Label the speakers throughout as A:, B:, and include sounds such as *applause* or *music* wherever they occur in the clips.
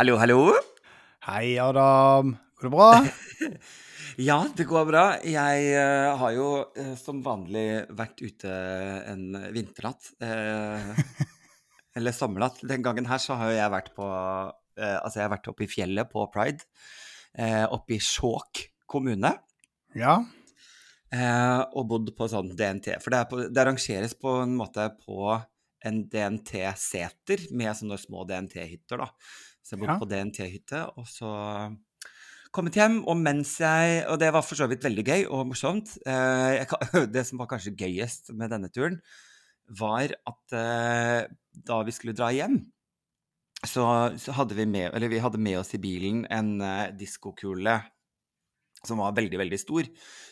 A: Hallo, hallo.
B: Hei, Adam. Går det bra? *laughs*
A: Ja, det går bra. Jeg uh, har jo uh, som vanlig vært ute en vinternatt. Uh, *laughs* eller sommernatt. Den gangen her så har jeg vært på Altså, jeg har vært oppe i fjellet på Pride. Oppe i Skjåk kommune.
B: Ja.
A: og bodd på sånn DNT. For det, på, det arrangeres på en måte på en DNT-seter med sånne små DNT-hytter, da. Så jeg bodde
B: Ja.
A: på DNT-hytte, og så kommet hjem, og mens jeg Og det var for så vidt veldig gøy og morsomt. Eh, jeg, *laughs* det som var kanskje gøyest med denne turen, var at eh, da vi skulle dra hjem, så, så hadde vi med Eller vi hadde med oss i bilen en uh, diskokule som var veldig, veldig stor,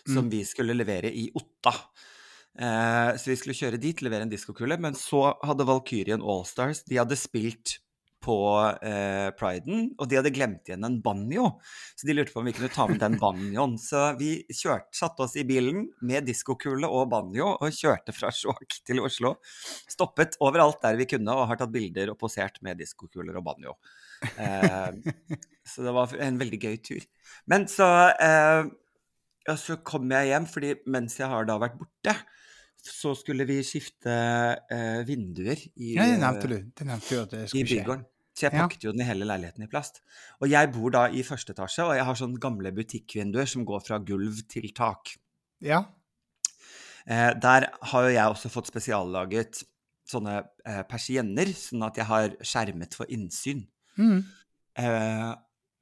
A: som vi skulle levere i Otta. Eh, så vi skulle kjøre dit, levere en diskokule, men så hadde Valkyrien Allstars De hadde spilt på eh, priden, og de hadde glemt igjen en banjo. Så de lurte på om vi kunne ta med den banjoen. Så vi kjørte, satte oss i bilen med diskokule og banjo og kjørte fra Skjåk til Oslo. Stoppet overalt der vi kunne og har tatt bilder og posert med diskokuler og banjo. Eh, så det var en veldig gøy tur. Men så eh, så kom jeg hjem, fordi mens jeg har da vært borte, så skulle vi skifte eh, vinduer i,
B: ja, det nevnte du. Det nevnte du at det skulle skje.
A: Så jeg pakket jo den i hele leiligheten i plast. Og jeg bor da i første etasje, og jeg har sånne gamle butikkvinduer som går fra gulv til tak.
B: Ja.
A: Eh, der har jo jeg også fått spesiallaget sånne eh, persienner, sånn at jeg har skjermet for innsyn.
B: Mm.
A: Eh,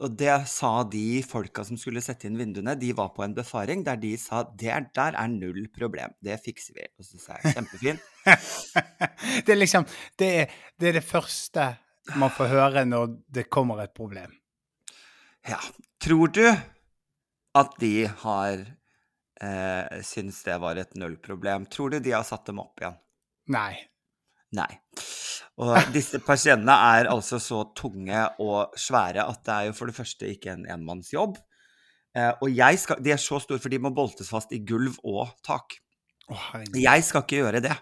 A: og det sa de folka som skulle sette inn vinduene, de var på en befaring der de sa det er- der er null problem, det fikser vi. Og så sa jeg kjempefint. *laughs*
B: det er liksom det er, det er det første man får høre når det kommer et problem.
A: Ja. Tror du at de har eh, syntes det var et nullproblem? Tror du de har satt dem opp igjen?
B: Nei.
A: Nei. Og disse persiennene er altså så tunge og svære at det er jo for det første ikke en enmannsjobb. Eh, og jeg skal, de er så store, for de må boltes fast i gulv og tak.
B: Oh.
A: Jeg skal ikke gjøre det.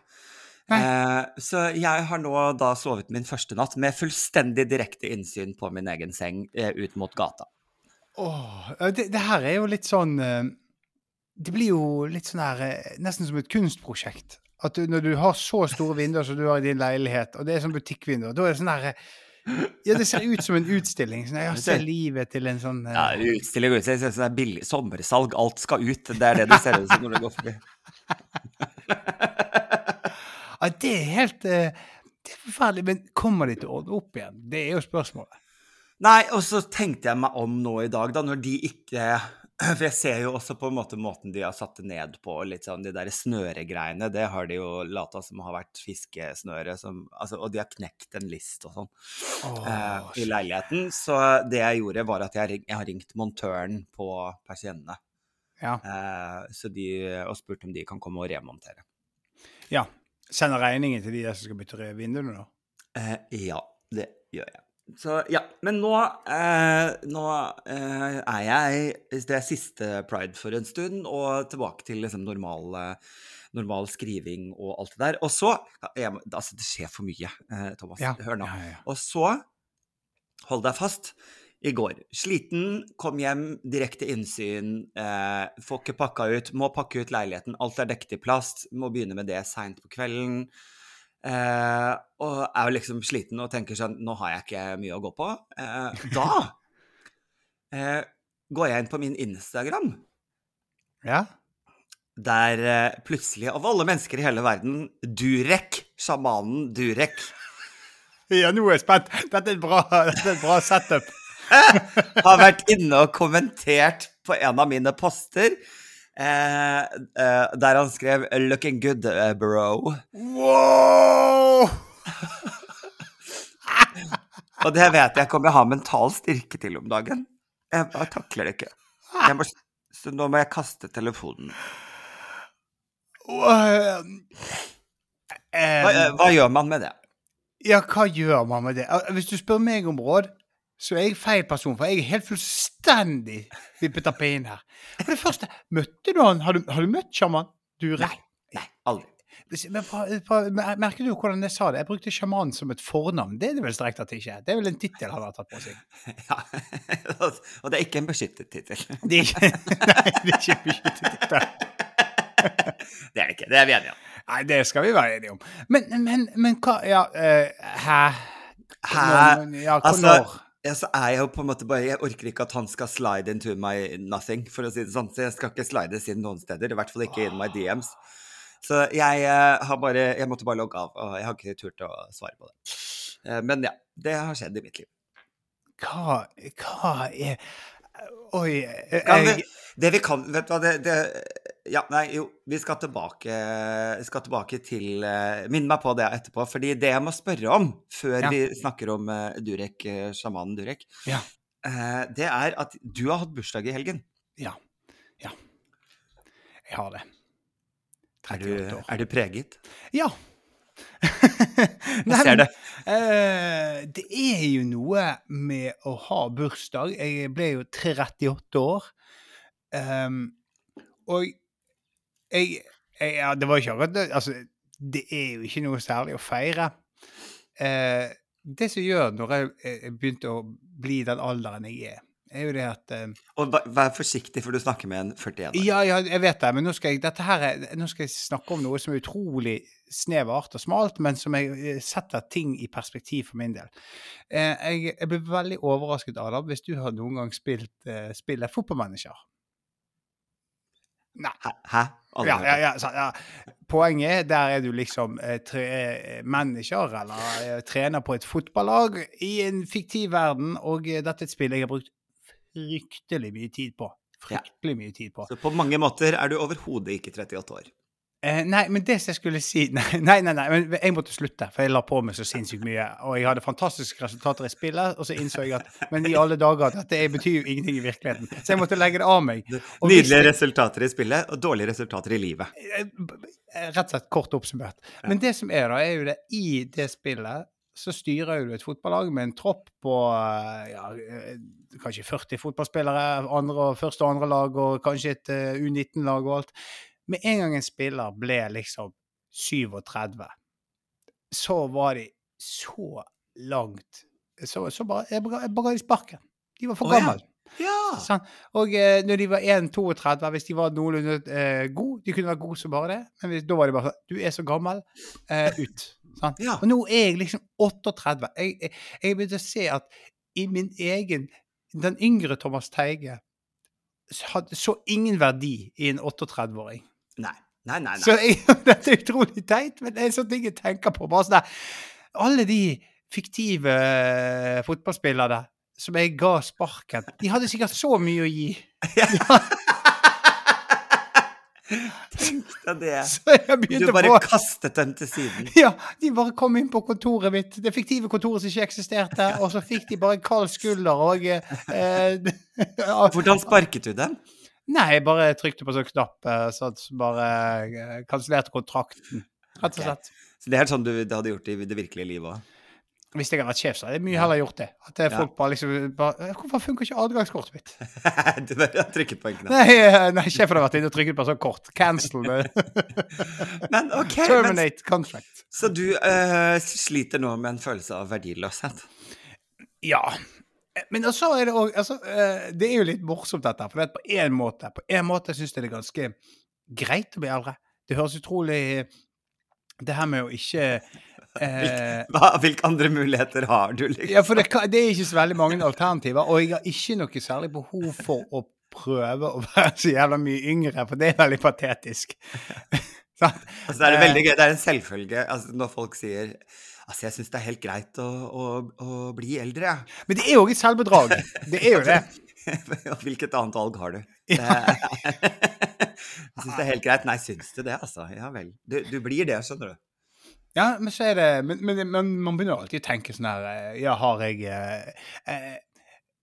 A: Eh, så jeg har nå da sovet min første natt med fullstendig direkte innsyn på min egen seng eh, ut mot gata.
B: Åh, ja, det, det her er jo litt sånn eh, Det blir jo litt sånn her eh, Nesten som et kunstprosjekt. At du, når du har så store vinduer som du har i din leilighet, og det er sånn butikkvinduer, da er det sånn her eh, Ja, det ser ut som en utstilling. Sånn, jeg ser livet til en sånn uh...
A: Ja, utstilling og utstilling. Det er billig sommersalg. Alt skal ut. Det er det det ser ut som når du går forbi. *laughs*
B: Ja, det er helt uh, Det er forferdelig. Men kommer de til å ordne opp igjen? Det er jo spørsmålet.
A: Nei, og så tenkte jeg meg om nå i dag, da, når de ikke *clears throat* For jeg ser jo også på en måte måten de har satt det ned på, litt sånn de der snøregreiene, det har de jo lata som har vært fiskesnøre, som Altså, og de har knekt en list og sånn
B: oh,
A: eh, i leiligheten. Så det jeg gjorde, var at jeg, ring, jeg har ringt montøren på persiennene,
B: ja.
A: eh, så de, og spurt om de kan komme og remontere.
B: ja. Sender regningen til de der som skal bytte vinduene, da?
A: Eh, ja, det gjør jeg. Så ja, men nå, eh, nå eh, er jeg Det er siste pride for en stund, og tilbake til liksom normal, eh, normal skriving og alt det der. Og så jeg, Altså, det skjer for mye, eh, Thomas.
B: Ja.
A: Hør nå.
B: Ja.
A: Og så, hold deg fast, i går. Sliten, kom hjem, direkte innsyn, eh, får ikke pakka ut, må pakke ut leiligheten, alt er dekket i plast, må begynne med det seint på kvelden. Eh, og er jo liksom sliten og tenker sånn Nå har jeg ikke mye å gå på. Eh, da *laughs* eh, går jeg inn på min Instagram,
B: ja?
A: der eh, plutselig, av alle mennesker i hele verden, Durek, sjamanen Durek *laughs*
B: Ja, nå er jeg spent. Dette er et bra, dette er et bra setup. *laughs*
A: har vært inne og kommentert på en av mine poster, eh, eh, der han skrev 'Looking good, eh, bro'.
B: Wow!
A: Og det vet jeg ikke om jeg har mental styrke til om dagen. Jeg bare takler det ikke. Må, så nå må jeg kaste telefonen. Hva, eh, hva gjør man med det?
B: Ja, hva gjør man med det? Hvis du spør meg om råd, så er jeg feil person, for jeg er helt fullstendig vippet av pinnen her. For det første, møtte du han? Har du, har du møtt sjaman? Du
A: Nei. Nei, aldri.
B: Men Merker du hvordan jeg sa det? Jeg brukte sjaman som et fornavn. Det er det vel strengt tatt ikke. Det er vel en tittel han har tatt på seg. *laughs*
A: Ja. *laughs* Og det er ikke en beskyttet tittel. *laughs*
B: Nei, det er ikke en beskyttet tittel.
A: Det er det ikke. Det er vi enige om.
B: Nei, det skal vi være enige om. Men, men, men hva Ja, uh, hæ?
A: Hæ?
B: Ja,
A: Altså,
B: når?
A: Ja, så er jeg jo på en måte bare Jeg orker ikke at han skal slide into my nothing, for å si det sånn. Så jeg skal ikke slides inn noen steder. I hvert fall ikke in my DMs. Så jeg eh, har bare Jeg måtte bare logge av, og jeg har ikke turt å svare på det. Eh, men ja, det har skjedd i mitt liv.
B: Hva, hva er Oi
A: Kan
B: jeg,
A: vi, det vi kan Vet du hva, det, det Ja, nei, jo, vi skal tilbake, skal tilbake til eh, Minn meg på det etterpå, fordi det jeg må spørre om før
B: Ja.
A: vi snakker om Durek, sjamanen Durek,
B: Ja.
A: det er at du har hatt bursdag i helgen.
B: Ja. Ja. Jeg har det.
A: Er du, er du preget?
B: Ja. *laughs*
A: Jeg ser det.
B: eh, det er jo noe med å ha bursdag. Jeg ble jo 38 år. Um, og jeg, jeg Ja, det var ikke akkurat Altså, det er jo ikke noe særlig å feire. Uh, det som gjør når jeg, jeg begynte å bli den alderen jeg er, er jo det at uh,
A: Og vær- forsiktig, for du snakker med en 41-åring.
B: ja, ja, jeg vet det, men nå skal jeg, her er, nå skal jeg snakke om noe som er utrolig snevert og smalt, men som jeg eh, setter ting i perspektiv for min del. Uh, jeg, jeg ble veldig overrasket, Adam, hvis du har noen gang spilt uh, spillet Fotballmanager. Nei.
A: Hæ?
B: Ja, ja, ja, så, ja. Poenget der er du liksom eh, tre, manager eller eh, trener på et fotballag i en fiktiv verden, og eh, dette er et spill jeg har brukt fryktelig mye tid på.
A: Ja.
B: Mye tid på.
A: Så på mange måter er du overhodet ikke 38 år.
B: Eh, nei, men det som jeg skulle si *laughs* Nei, nei, nei, nei, men jeg måtte slutte, for jeg la på meg så sinnssykt mye. Og jeg hadde fantastiske resultater i spillet, og så innså jeg at Men i alle dager, dette betyr jo ingenting i virkeligheten. Så jeg måtte legge det av meg. Og
A: Nydelige
B: jeg-
A: resultater i spillet, og dårlige resultater i livet.
B: Eh, Rett og slett kort oppsummert. Men det som er, da, er jo det i det spillet så styrer du et fotballag med en tropp på eh, ja, eh, kanskje 40 fotballspillere, andre første og andre lag, og kanskje et eh, U19-lag og alt. Med en gang en spiller ble liksom 37, så var de så langt Så, så bare, jeg bare, ga de sparken. De var for
A: oh, ja.
B: gamle.
A: Ja!
B: Sånn. Og eh, når de var 1,32, hvis de var noenlunde eh, gode De kunne være gode som bare det, men hvis, da var de bare sånn Du er så gammel. Eh, ut. Sant?
A: Ja.
B: Og nå er jeg liksom 38. Jeg, jeg, jeg begynte å se at i min egen Den yngre Thomas Teige hadde så ingen verdi i en 38-åring.
A: Nei. Nei, nei, nei.
B: Så jeg, *laughs* dette er utrolig teit, men det er sånne ting jeg tenker på. Bare sånn der, Alle de fiktive eh, fotballspillerne som jeg ga sparken, de hadde sikkert så mye å gi. *laughs* *laughs*
A: Tenk deg det.
B: Så jeg
A: Du bare
B: på
A: kastet dem til siden.
B: Ja, de bare kom inn på kontoret mitt, det fiktive kontoret som ikke eksisterte, og så fikk de bare kald skulder og eh, *laughs*
A: Hvordan sparket du dem?
B: Nei, jeg bare trykte på sånn knapp, så sånn bare eh, kansellerte kontrakten. Rett og slett.
A: Så det er sånn du hadde gjort i det virkelige livet òg?
B: Hvis jeg hadde vært sjef, så hadde jeg mye heller gjort det. At det er
A: Ja.
B: folk bare liksom bare, Hvorfor funker ikke adgangskortet mitt?
A: du har trykket på en knapp.
B: Nei, eh, nei sjefen har vært inne og trykket på sånn kort. Cancel. det. *laughs*
A: Men Terminate Men,
B: contract.
A: så du uh, sliter nå med en følelse av verdiløshet?
B: Ja. Men også er det òg altså, uh, Det er jo litt morsomt, dette. For det er på én måte På en måte syns jeg det er ganske greit å bli eldre. Det høres utrolig Det her med å ikke eh,
A: Hva, hvilke andre muligheter har du, liksom?
B: Ja, for det, det er ikke så veldig mange alternativer, og jeg har ikke noe særlig behov for å prøve å være så jævla mye yngre, for det er veldig patetisk. *laughs* så,
A: Altså, det er
B: Eh.
A: veldig gøy. Det er en selvfølge altså, når folk sier Altså, jeg syns det er helt greit å, å, å bli eldre, jeg.
B: Men det er jo et selvbedrag. Det er jo det. *laughs*
A: Hvilket annet valg har du?
B: Ja. *laughs*
A: Jeg syns det er helt greit. Nei, syns du det, altså? Ja vel. Du, du blir det, skjønner du.
B: Ja, men så er det Men, men, men man begynner alltid å tenke sånn her eh, Ja, har jeg eh, eh,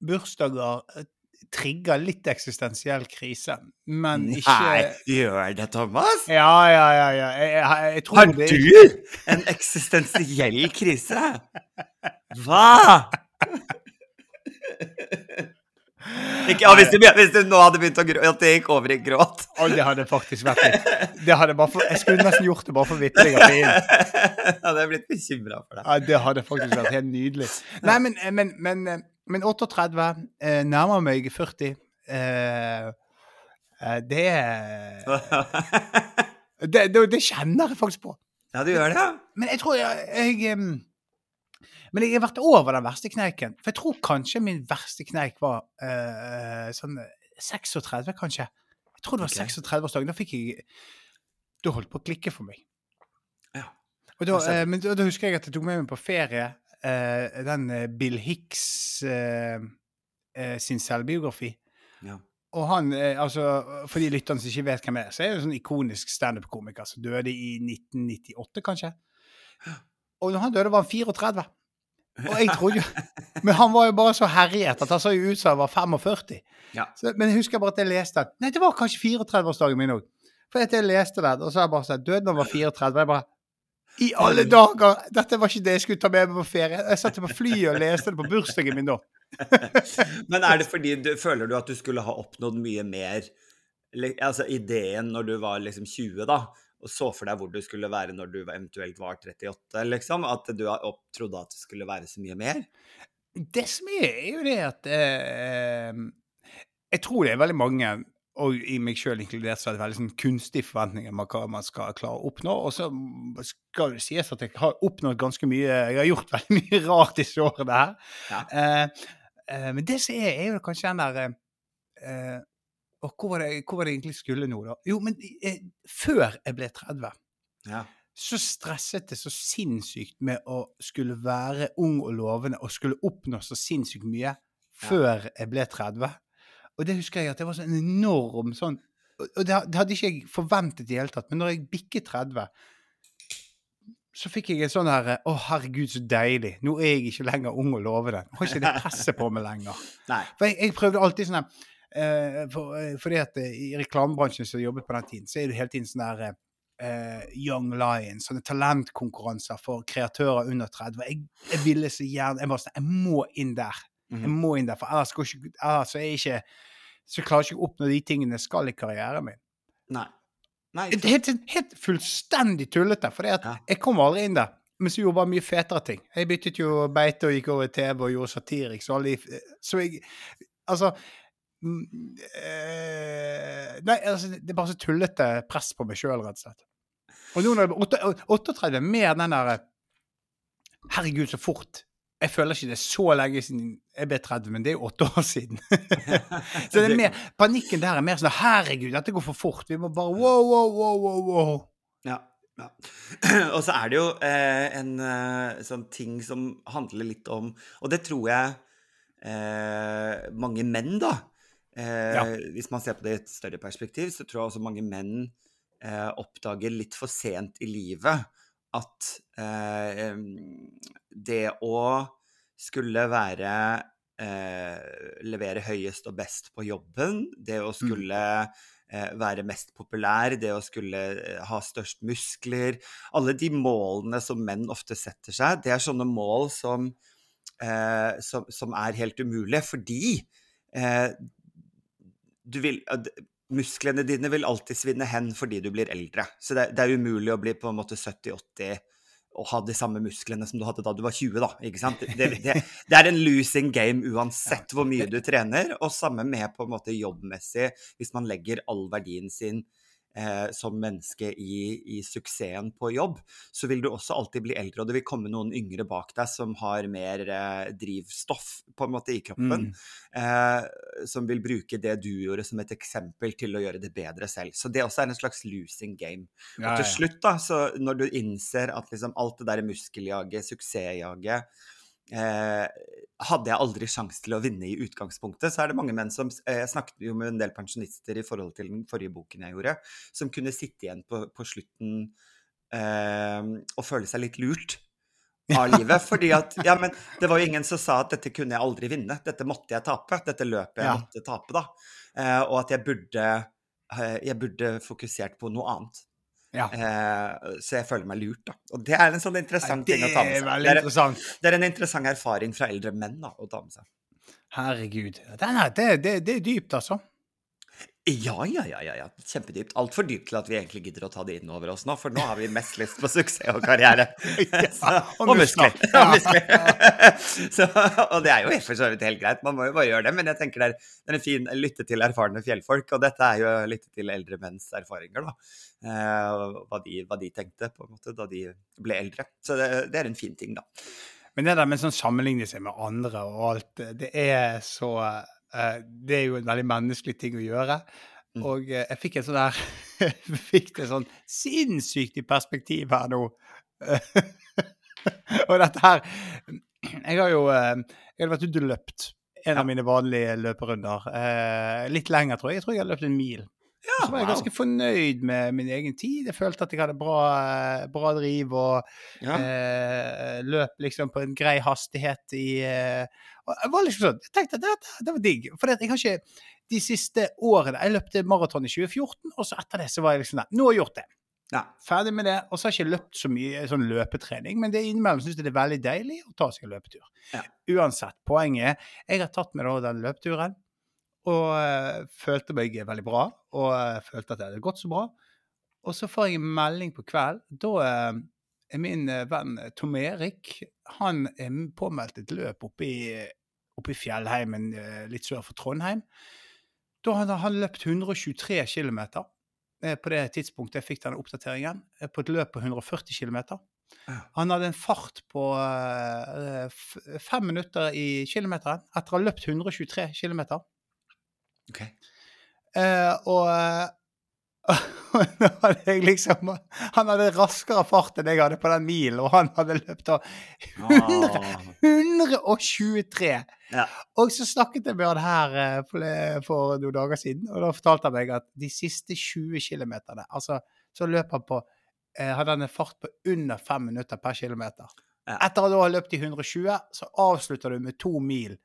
B: Bursdager eh, trigger litt eksistensiell krise, men ikke
A: Nei, gjør det, Thomas?
B: Ja, ja, ja. ja. Jeg, jeg, jeg tror
A: Har
B: det
A: du en eksistensiell krise? *laughs* Hva? Ikke, ja, hvis, du, hvis du nå hadde begynt å gråte, at det gikk over i gråt.
B: Å, det hadde faktisk vært det hadde for, Jeg skulle nesten gjort det bare for vitring Hadde.
A: Jeg hadde blitt bekymra for deg.
B: Ja, det hadde faktisk vært helt nydelig. Nei, men, men, men, men 38, eh, nærmer meg 40. Eh, eh, det, *laughs* det, det Det kjenner jeg faktisk på.
A: Ja, du gjør det, ja?
B: Men jeg tror jeg, jeg Men jeg har vært over den verste kneiken. For jeg tror kanskje min verste kneik var uh, sånn 36, kanskje. Jeg tror det var
A: okay.
B: 36-årsdagen. Da fikk jeg Da holdt på å klikke for meg.
A: Ja.
B: Og da,
A: uh,
B: eh, men da, da husker jeg at jeg tok med meg på ferie uh, den eh, Bill Hicks eh, eh, sin selvbiografi.
A: ja.
B: Og han, eh, altså, For de lytterne som ikke vet hvem jeg er, så er det en sånn ikonisk standup-komiker som døde i 1998, kanskje. Og når han døde, var han 34. Og jeg trodde jo Men han var jo bare så herjet at han så jo ut som han var 45.
A: Ja.
B: Så, men jeg husker bare at jeg leste den. Nei, det var kanskje 34-årsdagen min òg. For jeg leste den, og så har jeg bare sånn Døden var 34. Jeg bare I alle dager! Dette var ikke det jeg skulle ta med meg på ferie. Jeg satt på flyet og leste det på bursdagen min da. *laughs*
A: Men er det fordi du føler du at du skulle ha oppnådd mye mer Altså ideen når du var liksom 20, da, og så for deg hvor du skulle være når du eventuelt var 38, liksom? At du trodde at det skulle være så mye mer?
B: Det som er, er jo det at eh, Jeg tror det er veldig mange, og i meg sjøl inkludert, så er det veldig sånn kunstige forventninger med hva man skal klare å oppnå. Og så skal det sies at jeg har oppnådd ganske mye Jeg har gjort *laughs* veldig mye rart disse årene her.
A: Ja.
B: Eh, eh, men det som er, er jo kanskje den der eh, eh, Og hvor var, det, hvor var det egentlig skulle nå, da? Jo, men jeg, før jeg ble 30
A: Ja.
B: så stresset det så sinnssykt med å skulle være ung og lovende og skulle oppnå så sinnssykt mye før jeg ble 30. Og det husker jeg at det var sånn enorm sånn Og det, det hadde ikke jeg forventet i det hele tatt, men når jeg bikket 30 så fikk jeg en sånn her Å, herregud, så deilig. Nå er jeg ikke lenger ung og lovende. Nå har ikke det presset på meg lenger. *laughs* For jeg, jeg prøvde alltid sånn her eh, for, eh, Fordi at eh, i reklamebransjen som jobbet på den tiden, så er det hele tiden sånn der Uh, Young Lions, sånne talentkonkurranser for kreatører under 30. Jeg, jeg ville så gjerne Jeg var sånn Jeg må inn der. Jeg
A: Mhm.
B: må inn der, for ellers, går ikke, ellers så er jeg ikke så klarer jeg ikke å oppnå de tingene jeg skal i karrieren min.
A: Nei. Nei.
B: Det er helt, helt fullstendig tullete, for
A: Ja.
B: jeg kom aldri inn der. Men så gjorde jeg bare mye fetere ting. Jeg byttet jo beite og gikk over i TV og gjorde satirik. Så, så jeg Altså eh, Nei, altså, det er bare så tullete press på meg sjøl, rett og slett. Og nå når jeg er 38 er mer den derre Herregud, så fort. Jeg føler ikke det er så lenge siden jeg ble 30, men det er jo åtte år siden. *laughs* så det er mer, Panikken der er mer sånn Herregud, dette går for fort. Vi må bare wow, wow, wow, wow, wow.
A: Ja. ja. *clears throat* Og så er det jo eh, en eh, sånn ting som handler litt om Og det tror jeg eh, mange menn, da eh,
B: Ja.
A: Hvis man ser på det i et større perspektiv, så tror jeg også mange menn eh, oppdager litt for sent i livet at eh, det å skulle være eh, Levere høyest og best på jobben, det å skulle eh, være mest populær, det å skulle eh, ha størst muskler Alle de målene som menn ofte setter seg, det er sånne mål som, eh, som, som er helt umulige, fordi eh, du vil Musklene dine vil alltid svinne hen fordi du blir eldre. Så det, det er umulig å bli på en måte 70-80 og ha de samme musklene som du hadde da du var 20, da. Ikke sant? Det, det, det er en losing game uansett hvor mye du trener, og samme med på en måte jobbmessig, hvis man legger all verdien sin eh, som menneske i, i suksessen på jobb, så vil du også alltid bli eldre, og det vil komme noen yngre bak deg som har mer eh, drivstoff på en måte i kroppen, eh, som vil bruke det du gjorde som et eksempel til å gjøre det bedre selv. Så det også er en slags losing game.
B: Ja,
A: Og til slutt, da, så når du innser at liksom alt det der muskeljaget, suksessjaget hadde jeg aldri sjanse til å vinne i utgangspunktet, så er det mange menn som eh, Jeg snakket jo med en del pensjonister i forhold til den forrige boken jeg gjorde, som kunne sitte igjen på, på slutten eh, og føle seg litt lurt av livet. Fordi at Ja, men det var jo ingen som sa at dette kunne jeg aldri vinne. Dette måtte jeg tape. Dette løpet jeg
B: Ja.
A: måtte tape, da. Eh, og at jeg burde eh, Jeg burde fokusert på noe annet.
B: Ja.
A: Eh, så jeg føler meg lurt, da. Og det er en sånn interessant
B: Nei,
A: ting å ta med
B: er
A: seg. Det er,
B: interessant.
A: det er en interessant erfaring fra eldre menn da, å ta med seg.
B: Herregud. Her, det, det, det er dypt, altså.
A: Ja, ja, ja, ja, ja. Kjempedypt. Altfor dypt til at vi egentlig gidder å ta det inn over oss nå, for nå har vi mest lyst på suksess og karriere. *laughs* Så, og muskler. Og, muskler. *laughs* Så, og det er jo for så vidt helt greit, man må jo bare gjøre det. Men jeg tenker det er, en fin lytte til erfarne fjellfolk, og dette er jo lytte til eldre menns erfaringer, da. Eh, hva, de, hva de tenkte på en måte da de ble eldre. Så det, det er en fin ting, da.
B: Men det der med sånn sammenligne seg med andre og alt, det er så Det er jo en veldig menneskelig ting å gjøre.
A: Mm.
B: Og eh, jeg fikk en sånn der jeg *laughs* Fikk det sånn sinnssykt i perspektiv her nå. *laughs* og dette her Jeg har jo eh, jeg har vært ute og løpt en av mine vanlige løperunder. Eh, litt lenger, tror jeg. Jeg tror jeg har løpt en mil.
A: Ja,
B: Så var jeg ganske fornøyd med min egen tid. Jeg følte at jeg hadde bra, bra driv og
A: Ja.
B: eh, løp liksom på en grei hastighet i eh, Jeg var liksom sånn, jeg tenkte at det, det var digg. For jeg har ikke de siste årene Jeg løpte maraton i 2014, og så etter det så var jeg liksom der. Nå har jeg gjort det.
A: Ja.
B: Ferdig med det. Og så har jeg ikke løpt så mye sånn løpetrening, men det innimellom syns jeg det er veldig deilig å ta seg en løpetur.
A: Ja.
B: Uansett, poenget jeg har tatt med da den løpeturen og eh, følte meg veldig bra. Og eh, følte at det hadde gått så bra. Og så får jeg en melding på kveld. Da eh, er min venn Tom Erik han er påmeldt et løp oppe i, oppe i fjellheimen litt sør for Trondheim. Da hadde han løpt 123 km på det tidspunktet jeg fikk denne oppdateringen, på et løp på 140 km. Han hadde en fart på fem minutter i kilometeren etter å ha løpt 123 km.
A: Ok.
B: Eh, og *laughs* jeg liksom Han hadde raskere fart enn jeg hadde på den milen, og han hadde løpt av 100,
A: Ah,
B: 123!
A: Ja.
B: Og så snakket jeg med han her eh, for, for noen dager siden, og da fortalte han meg at de siste 20 km altså, så løp han på hadde han en fart på under fem minutter per kilometer.
A: Ja.
B: Etter å du ha løpt i 120, så avslutter du med to mil.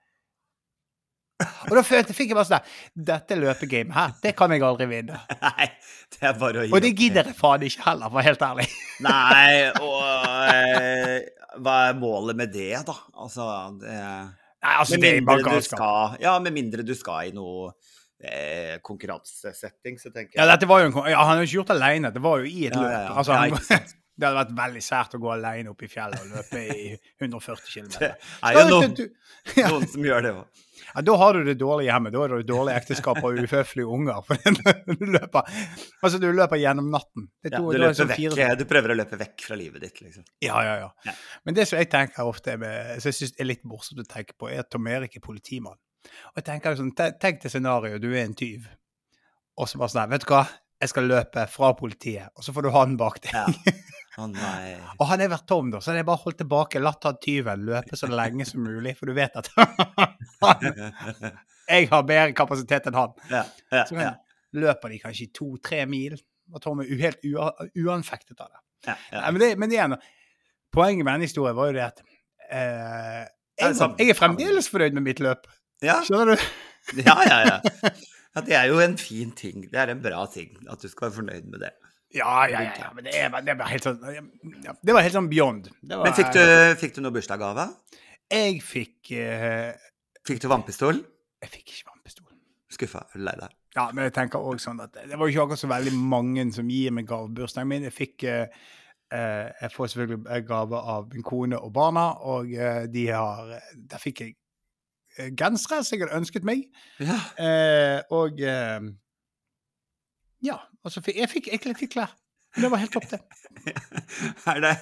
B: Og da følte, fikk jeg bare sånn Dette løpegamet her, det kan jeg aldri vinne. *laughs*
A: Nei, det er bare å gi
B: Og det gidder jeg faen ikke heller, for å være helt ærlig. *laughs*
A: Nei, og eh, hva er målet med det, da? Altså, det
B: Nei, altså,
A: Med
B: det
A: mindre du skal Ja, med mindre du skal i noe eh, konkurransesetting, så tenker jeg
B: Ja, dette var jo en, ja, han har jo ikke gjort det alene, det var jo i et
A: Ja,
B: løp.
A: ja, ja.
B: Altså,
A: Ja,
B: han,
A: ikke sant.
B: Det hadde vært veldig sært å gå alene opp i fjellet og løpe i *laughs* 140 km.
A: Det er jo noen,
B: ja. *laughs*
A: noen som gjør det òg. *laughs*
B: ja, da har du det dårlige hjemme. Da er det dårlig ekteskap og uhøflige unger. Du løper, altså, du løper gjennom natten. Det er
A: Ja, du,
B: er
A: løper vekk, du prøver å løpe vekk fra livet ditt, liksom.
B: Ja, ja, ja.
A: Ja.
B: Men det som jeg tenker ofte med, som jeg synes er litt morsomt å tenke på, er at Tom Erik er politimann. Og jeg tenker sånn, Tenk til scenarioet, du er en tyv, og så bare sånn Vet du hva, jeg skal løpe fra politiet, og så får du han bak deg.
A: Ja. Å nei.
B: Og han er vært Tom, da, så hadde jeg bare holdt tilbake, latt han tyven løpe så lenge som mulig, for du vet at *laughs* han, jeg har bedre kapasitet enn han.
A: Ja, ja,
B: Så kan, løper de kanskje to-tre mil, og Tom er helt uanfektet av det. Nei, men, det, men igjen, poenget med denne historien var jo det at eh, jeg, jeg er fremdeles fornøyd med mitt løp.
A: ja,
B: Skjønner du?
A: ja, ja, ja. *laughs* Ja, det er jo en fin ting. Det er en bra ting at du skal være fornøyd med det.
B: Ja, ja, ja. ja men det, var, det var helt sånn ja, Det var helt sånn beyond. Var,
A: Men fikk du, fikk du noe bursdagsgave?
B: Jeg fikk uh,
A: Fikk du vannpistol?
B: Jeg fikk ikke vannpistol.
A: Skuffa? Er du lei deg?
B: Ja, men jeg tenker også sånn at det var jo ikke akkurat så veldig mange som gir meg gave på bursdagen min. Jeg fikk uh, Uh, Jeg får selvfølgelig gave av min kone og barna, og uh, de har Der fikk jeg uh, gensere som jeg hadde ønsket meg.
A: Ja.
B: Eh, og Ja. Og så fikk jeg fikk, jeg fikk klær. Det var helt topp, det. *laughs*
A: Er det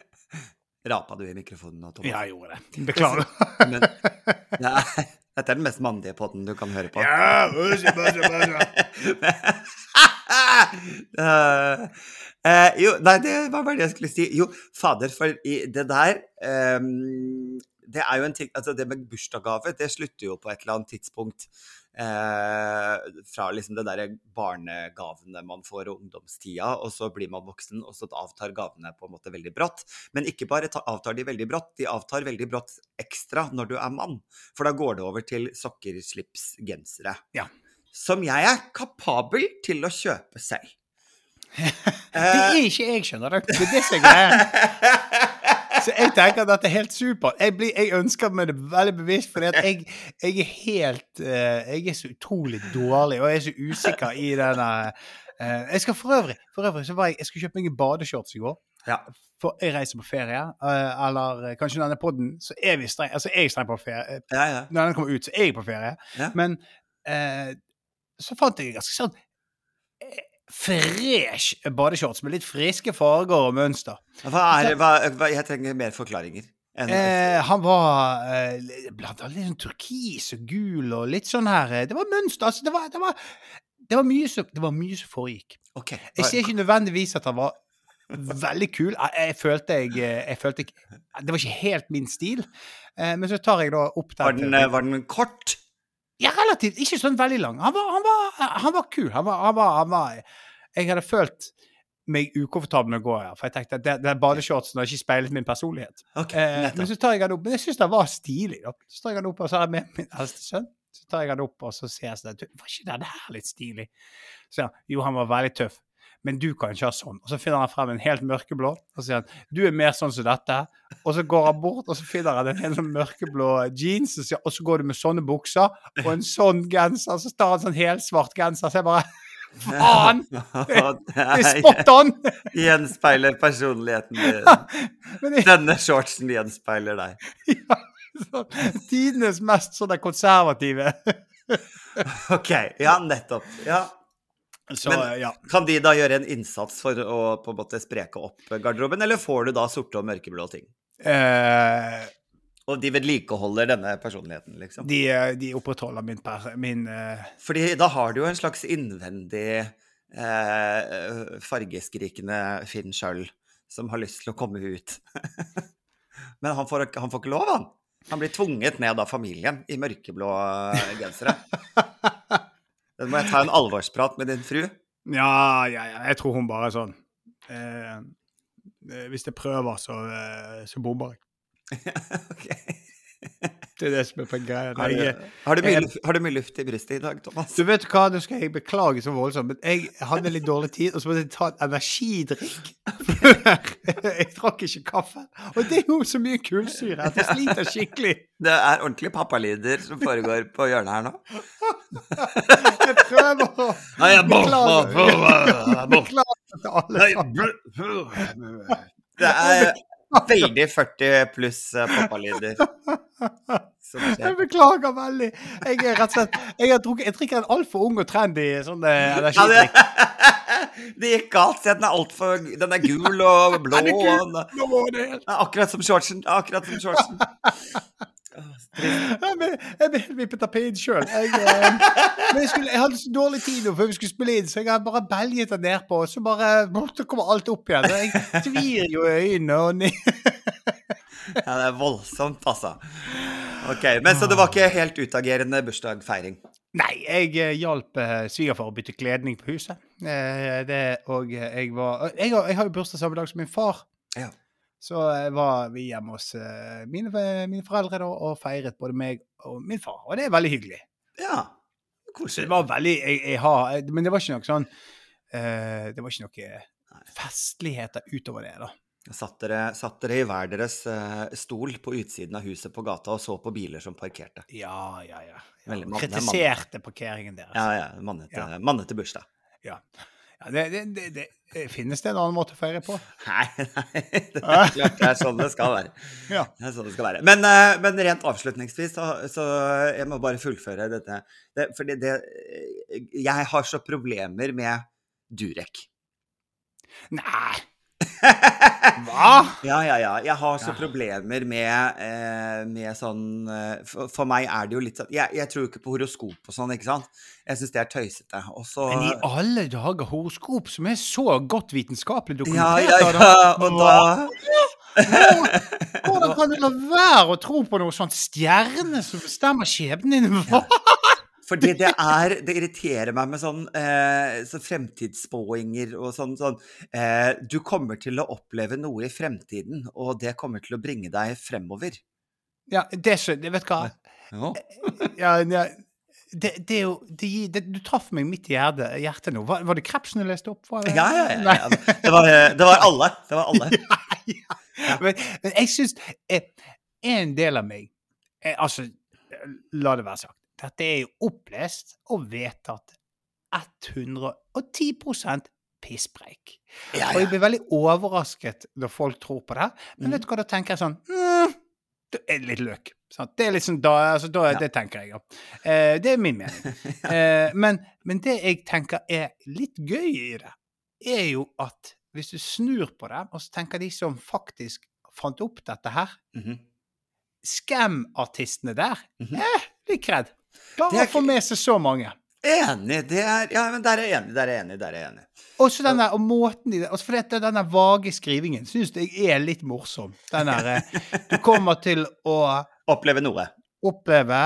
A: *laughs* Rapa du i mikrofonen nå, Thomas?
B: Ja, jeg gjorde det. Beklager. *laughs*
A: Men, ja, dette er den mest mandige podden du kan høre på.
B: Ja, husk, husk, husk.
A: Uh, eh, jo, nei, det var bare det jeg skulle si. Jo, fader, for i det der ehm, Det er jo en ting Altså, det med bursdagsgave, det slutter jo på et eller annet tidspunkt. Eh, fra liksom det derre barnegavene man får og ungdomstida, og så blir man voksen, og så avtar gavene på en måte veldig brått. Men ikke bare ta- avtar de veldig brått, de avtar veldig brått ekstra når du er mann. For da går det over til sokker, slips, gensere.
B: Ja.
A: Som jeg er kapabel til å kjøpe selv. *laughs*
B: Det er ikke jeg, skjønner du. Det er det som er greia. *laughs* Så jeg tenker at dette er helt supert. Jeg, blir- jeg ønsker meg det veldig bevisst, for jeg, jeg er helt eh, Jeg er så utrolig dårlig, og jeg er så usikker i denne eh, Jeg skal for øvrig For øvrig så var jeg Jeg skulle kjøpe meg en badeshorts i går.
A: Ja.
B: For jeg reiser på ferie. eh, eller kanskje denne podden, så er vi streng Altså, jeg er streng på ferie.
A: Ja, ja.
B: Når den kommer ut, så er jeg på ferie. Men eh, så fant jeg ganske sånn fresh badeshorts med litt friske farger og mønster.
A: Hva er hva, hva, Jeg trenger mer forklaringer.
B: Eh, han var eh, blant annet litt sånn turkis og gul og litt sånn her eh, Det var mønster. Altså, det var, det var, det var, mye, som, det var mye som foregikk.
A: Okay.
B: Jeg ser ikke nødvendigvis at han var veldig kul. Jeg, jeg følte jeg, jeg følte Det var ikke helt min stil. Eh, men så tar jeg da opp
A: Var
B: den
A: den, eh, var den kort?
B: Ja, relativt. Ikke sånn veldig lang. Han var, han var, han var kul. Han var, han var, han var Jeg hadde følt meg ukomfortabel med å gå her, for jeg tenkte at det, det badeshortsen har ikke speilet min personlighet.
A: Okay,
B: Eh, men så tar jeg han opp. Men jeg syns den var stilig. Da. Så tar jeg han opp, og så har jeg med min eldste sønn. Så tar jeg han opp, og så ser jeg sånn «Du, Var ikke den her litt stilig? Så ja, jo, han var veldig tøff. Men du kan ikke ha sånn. Og så finner han frem en helt mørkeblå, og sier han du er mer sånn som dette. Og så går han bort, og så finner han en helt sånn mørkeblå jeans, og, sier, og så går du med sånne bukser og en sånn genser. Og Så tar han sånn helsvart genser, så jeg bare Faen! *laughs* Det er spot on! *laughs*
A: Gjenspeiler personligheten din. *laughs* Denne shortsen gjenspeiler deg.
B: ja, tidenes mest sånne konservative.
A: Ok, ja, nettopp. Ja.
B: Så
A: Men-
B: ja.
A: Kan de da gjøre en innsats for å på en måte spreke opp garderoben, eller får du da sorte og mørkeblå ting?
B: Eh,
A: Og de vedlikeholder denne personligheten, liksom?
B: de, de opprettholder min, per, min eh,
A: Fordi da har du jo en slags innvendig eh, fargeskrikende Finn Schjøll som har lyst til å komme ut. *laughs* Men han får, han får ikke lov, han. Han blir tvunget ned av familien i mørkeblå eh, gensere. *laughs* Den må jeg ta en alvorsprat med din fru.
B: Ja, ja, ja. Jeg tror hun bare er sånn eh, eh, Hvis jeg prøver, så, eh, så bomber jeg. *laughs*
A: Ok.
B: Det er det som er på greia.
A: Har, du, har, du mye, har du mye luft i brystet i dag, Thomas?
B: du vet hva, nå skal jeg beklage så voldsomt, men jeg hadde litt dårlig tid, og så måtte jeg ta en energidrikk jeg drakk ikke kaffe. Og det er jo så mye kullsyre at jeg sliter skikkelig.
A: Det er ordentlig pappalider som foregår på hjørnet her nå.
B: Jeg prøver å
A: Nei, jeg
B: beklage Beklager til alle sammen.
A: Det er *laughs* veldig 40 pluss pappalyder. pappalider. *laughs*
B: Jeg beklager veldig. Jeg er rett og slett Jeg, drukket, jeg drikker en altfor ung og trendy sånn eh,
A: Ja, det,
B: energidrikk. *laughs*
A: det gikk galt. Den er altfor Den er gul og blå.
B: Den er gul.
A: og den akkurat som shortsen. Akkurat som shortsen. *laughs*
B: Jeg ble jeg ble helt vippet av pinnen sjøl. Jeg, eh, jeg, jeg hadde så dårlig tid nå før vi skulle spille inn, så jeg bare belget den nedpå, og så bare så kommer alt opp igjen. Jeg tvir jo i øynene og ned. *laughs*
A: Ja, det er voldsomt, altså. Ok, Men så det var ikke helt utagerende bursdagsfeiring?
B: Nei, jeg eh, hjalp eh, svigerfar å bytte kledning på huset. Eh, det, og eh, jeg var jeg har jo bursdag samme dag som min far.
A: Ja.
B: Så eh, var vi hjemme hos eh, mine, mine foreldre da, og feiret både meg og min far. Og det er veldig hyggelig.
A: Ja.
B: koselig. det var veldig jeg, jeg har, Men det var ikke noe sånn uh, Det var ikke noe festligheter utover det, da.
A: Satt dere, satt dere i hver deres eh, stol på utsiden av huset på gata og så på biler som parkerte?
B: Ja, ja, ja. ja.
A: Er
B: Kritiserte parkeringen deres.
A: Ja, ja. Mannete,
B: Ja.
A: mannete bursdag.
B: Ja. Ja, det, det, det, det, finnes det en annen måte å feire på?
A: Nei, nei, *laughs* det er *laughs* klart det er sånn det skal være.
B: Ja.
A: Det er sånn det skal være. Men, eh, men rent avslutningsvis, så, så jeg må bare fullføre dette. Det, fordi det Jeg har så problemer med Durek.
B: Nei! *laughs* Hva?
A: Ja, ja, ja. Jeg har så
B: Ja.
A: problemer med, eh, med sånn eh, for, for meg er det jo litt sånn Jeg, jeg tror jo ikke på horoskop og sånn, ikke sant? Jeg syns det er tøysete. Også,
B: Men i alle dager, horoskop som er så godt vitenskapelig
A: Ja,
B: dokumentert
A: ja, ja. Og da
B: Hvordan kan du la være å tro på noe sånt stjerne som bestemmer skjebnen din? Hva?
A: Fordi det er Det irriterer meg med sånn eh, så fremtidsspåinger og sånn sånn eh, Du kommer til å oppleve noe i fremtiden, og det kommer til å bringe deg fremover.
B: Ja, det, skjønner jeg. vet du hva
A: Ja.
B: ja, ja, det, det er jo det, det, Du traff meg midt i hjertet, hjertet nå. Var, var det krepsen du leste opp? Var det-
A: Ja, ja, ja, ja. Det, var, det var alle. Det var alle. *laughs*
B: ja. Men, men jeg syns En del av meg jeg, Altså, la det være sagt. Dette er jo opplest og vedtatt 110 pisspreik.
A: Ja,
B: Og jeg blir veldig overrasket når folk tror på det. Men
A: Mm.
B: vet du hva, da tenker jeg sånn mm, Det er litt løk. Sant? Det er litt sånn da, altså, da
A: Ja.
B: Det tenker jeg, ja. Eh, det er min mening. *laughs* eh, men, men det jeg tenker er litt gøy i det, er jo at hvis du snur på det, og så tenker de som faktisk fant opp dette her,
A: Mhm.
B: Scam-artistene der,
A: Mhm.
B: eh, litt kred. Klarer
A: er
B: å få med seg så mange.
A: Enig. Det er Ja, men der er jeg enig. Der er jeg enig. Der er jeg enig.
B: Også denne, og måten de også For dette, den der vage skrivingen syns jeg er litt morsom. Den der eh, Du kommer til å
A: Oppleve noe.
B: oppleve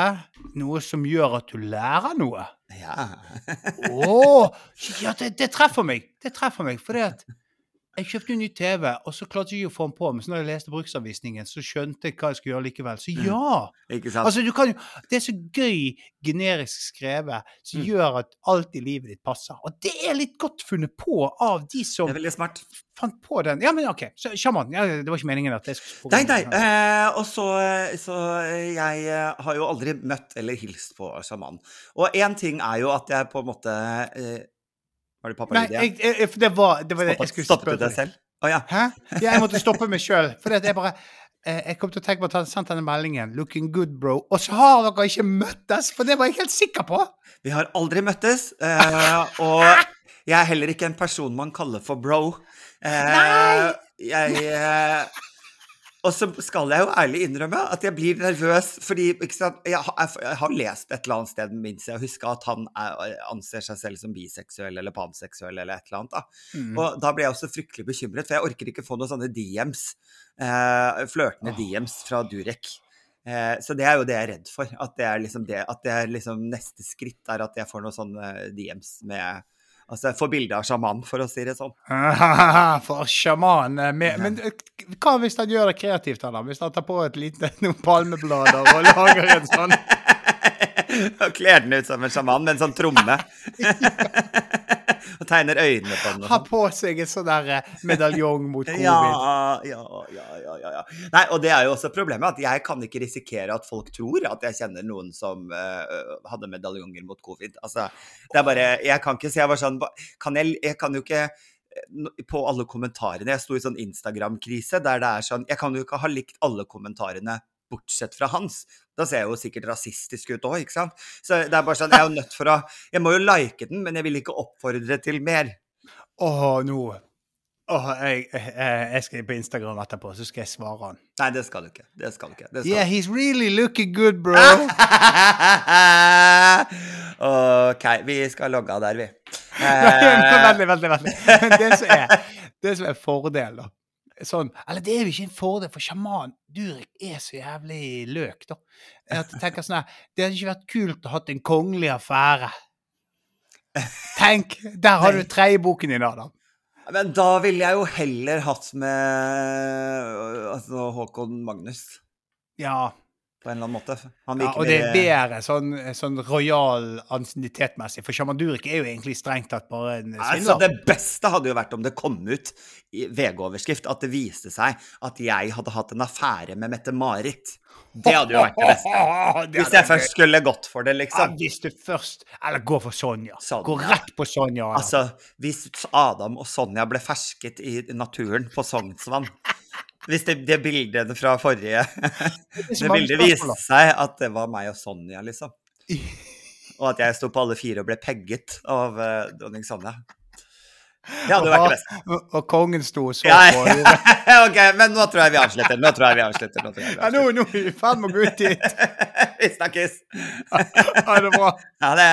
B: noe som gjør at du lærer noe.
A: Ja. *laughs*
B: Å! Ja, det, det treffer meg. Det treffer meg. Fordi at jeg kjøpte en ny TV, og så klarte jeg ikke å få den på. Men så når jeg leste bruksanvisningen, så skjønte jeg hva jeg skulle gjøre likevel. Så ja!
A: Ikke sant?
B: Altså, du kan Det er så gøy generisk skrevet som
A: Mm.
B: gjør at alt i livet ditt passer. Og det er litt godt funnet på av de som
A: det er veldig smart.
B: fant på den. Ja, men OK. Så, Sjaman. Ja, det var ikke meningen at jeg skulle
A: Nei, nei. Eh, og så, så jeg eh, har jo aldri møtt eller hilst på sjaman. Og én ting er jo at jeg på en måte eh, Var du pappa
B: Nei, jeg, jeg, det var det, var det jeg skulle
A: stoppet du deg selv? Å ja.
B: Hæ? Ja, jeg måtte stoppe meg sjøl. For jeg bare eh, Jeg kom til å tenke på å ta sendt denne meldingen. 'Looking good, bro'. Og så har dere ikke møttes! For det var jeg helt sikker på!
A: Vi har aldri møttes, eh, og jeg er heller ikke en person man kaller for bro. Eh,
B: Nei!
A: Jeg Og så skal jeg jo ærlig innrømme at jeg blir nervøs, fordi sant, jeg, har, jeg har lest et eller annet sted, minst jeg husker, at han er, anser seg selv som biseksuell eller panseksuell eller et eller annet. da.
B: Mm.
A: Og da ble jeg også fryktelig bekymret, for jeg orker ikke få noen sånne DMs. Eh, flørtende
B: oh.
A: DMs fra Durek. Eh, så det er jo det jeg er redd for. At det er liksom det, at det er liksom neste skritt er at jeg får noen sånne DMs med Altså få bilde av sjaman, for å si det sånn. *laughs*
B: For sjaman eh, med, Men eh, hva hvis han gjør det kreativt, da? Hvis han tar på et lite *laughs* noen palmeblader og lager en sånn *laughs*
A: Og kler den ut som en sjaman med en sånn tromme. *laughs* og tegner øynene på den.
B: Har
A: sånn.
B: på seg en sånn der eh, medaljong mot *laughs* covid.
A: Ja, ja, ja, ja, ja, ja. Nei, og det er jo også problemet, at jeg kan ikke risikere at folk tror at jeg kjenner noen som uh, hadde medaljonger mot covid. Altså, det er bare Jeg kan ikke si jeg var sånn Kan jeg Jeg kan jo ikke eh, på alle kommentarene Jeg sto i sånn Instagram-krise der det er sånn Jeg kan jo ikke ha likt alle kommentarene bortsett fra hans. Da ser jeg jo sikkert rasistisk ut òg, ikke sant. Så det er bare sånn Jeg er jo *laughs* nødt for å Jeg må jo like den, men jeg vil ikke oppfordre til mer.
B: Åh, nå Åh, jeg, jeg, jeg skal på Instagram etterpå, så skal jeg svare han.
A: Nei, det skal du ikke. Det skal du ikke. Det skal
B: Yeah, he's really looking good, bro. *laughs*
A: OK, vi skal logge av der, vi. *laughs*
B: Veldig,
A: Eh,
B: veldig. vent Det som er, det som er fordelen, da Sånn, Eller det er jo ikke en fordel, for sjaman Durek er så jævlig løk, da. At jeg tenker sånn her Det hadde ikke vært kult å ha en kongelig affære. Tenk! Der har du
A: Nei.
B: tredje boken din, Adam.
A: men da ville jeg jo heller hatt med altså, Håkon Magnus,
B: Ja.
A: På en eller annen måte. Han
B: ja og det er bedre sånn, sånn rojal ansiennitetmessig, for sjaman Durek er jo egentlig strengt tatt bare en
A: Altså, det beste hadde jo vært om det kom ut i VG-overskrift at det viste seg at jeg hadde hatt en affære med Mette-Marit. Det hadde jo vært det beste. *laughs* Hvis jeg først skulle gått for det,
B: Ja,
A: liksom.
B: hvis du først Eller gå for Sonja.
A: Sonja.
B: Gå rett på Sonja.
A: Altså, hvis Adam og Sonja ble fersket i naturen på Sognsvann Hvis det, det bildet fra forrige
B: Det
A: bildet viste seg at det var meg og Sonja, liksom. *laughs* Og at jeg sto på alle fire og ble pegget av uh, dronning Sonja. Det hadde og, vært det beste.
B: Og, og kongen sto og så på.
A: Ja,
B: ja. *laughs*
A: ok, men nå tror jeg vi avslutter. Nå tror jeg vi avslutter. Nå
B: Ja, nå, nå er vi i ferd med å gå ut dit. *laughs*
A: Vi snakkes.
B: Ha det bra.
A: Ha det.